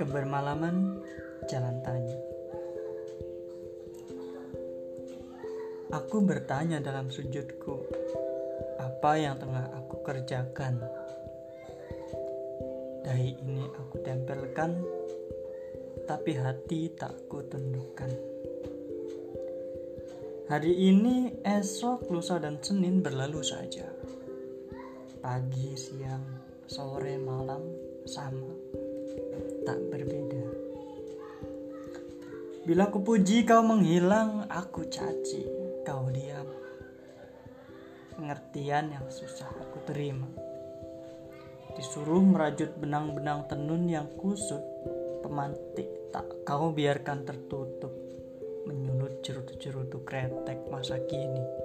Kebermalaman Jalan Tanya. Aku bertanya dalam sujudku Apa yang tengah aku kerjakan? Dahi ini aku tempelkan Tapi hati tak ku tundukkan Hari ini, esok, lusa, dan Senin berlalu saja. Pagi, siang, sore, malam, sama Tak berbeda Bila kupuji kau menghilang, aku caci, kau diam. Pengertian yang susah aku terima. Disuruh merajut benang-benang tenun yang kusut, pemantik tak kau biarkan tertutup, menyulut cerutu-cerutu kretek masa kini.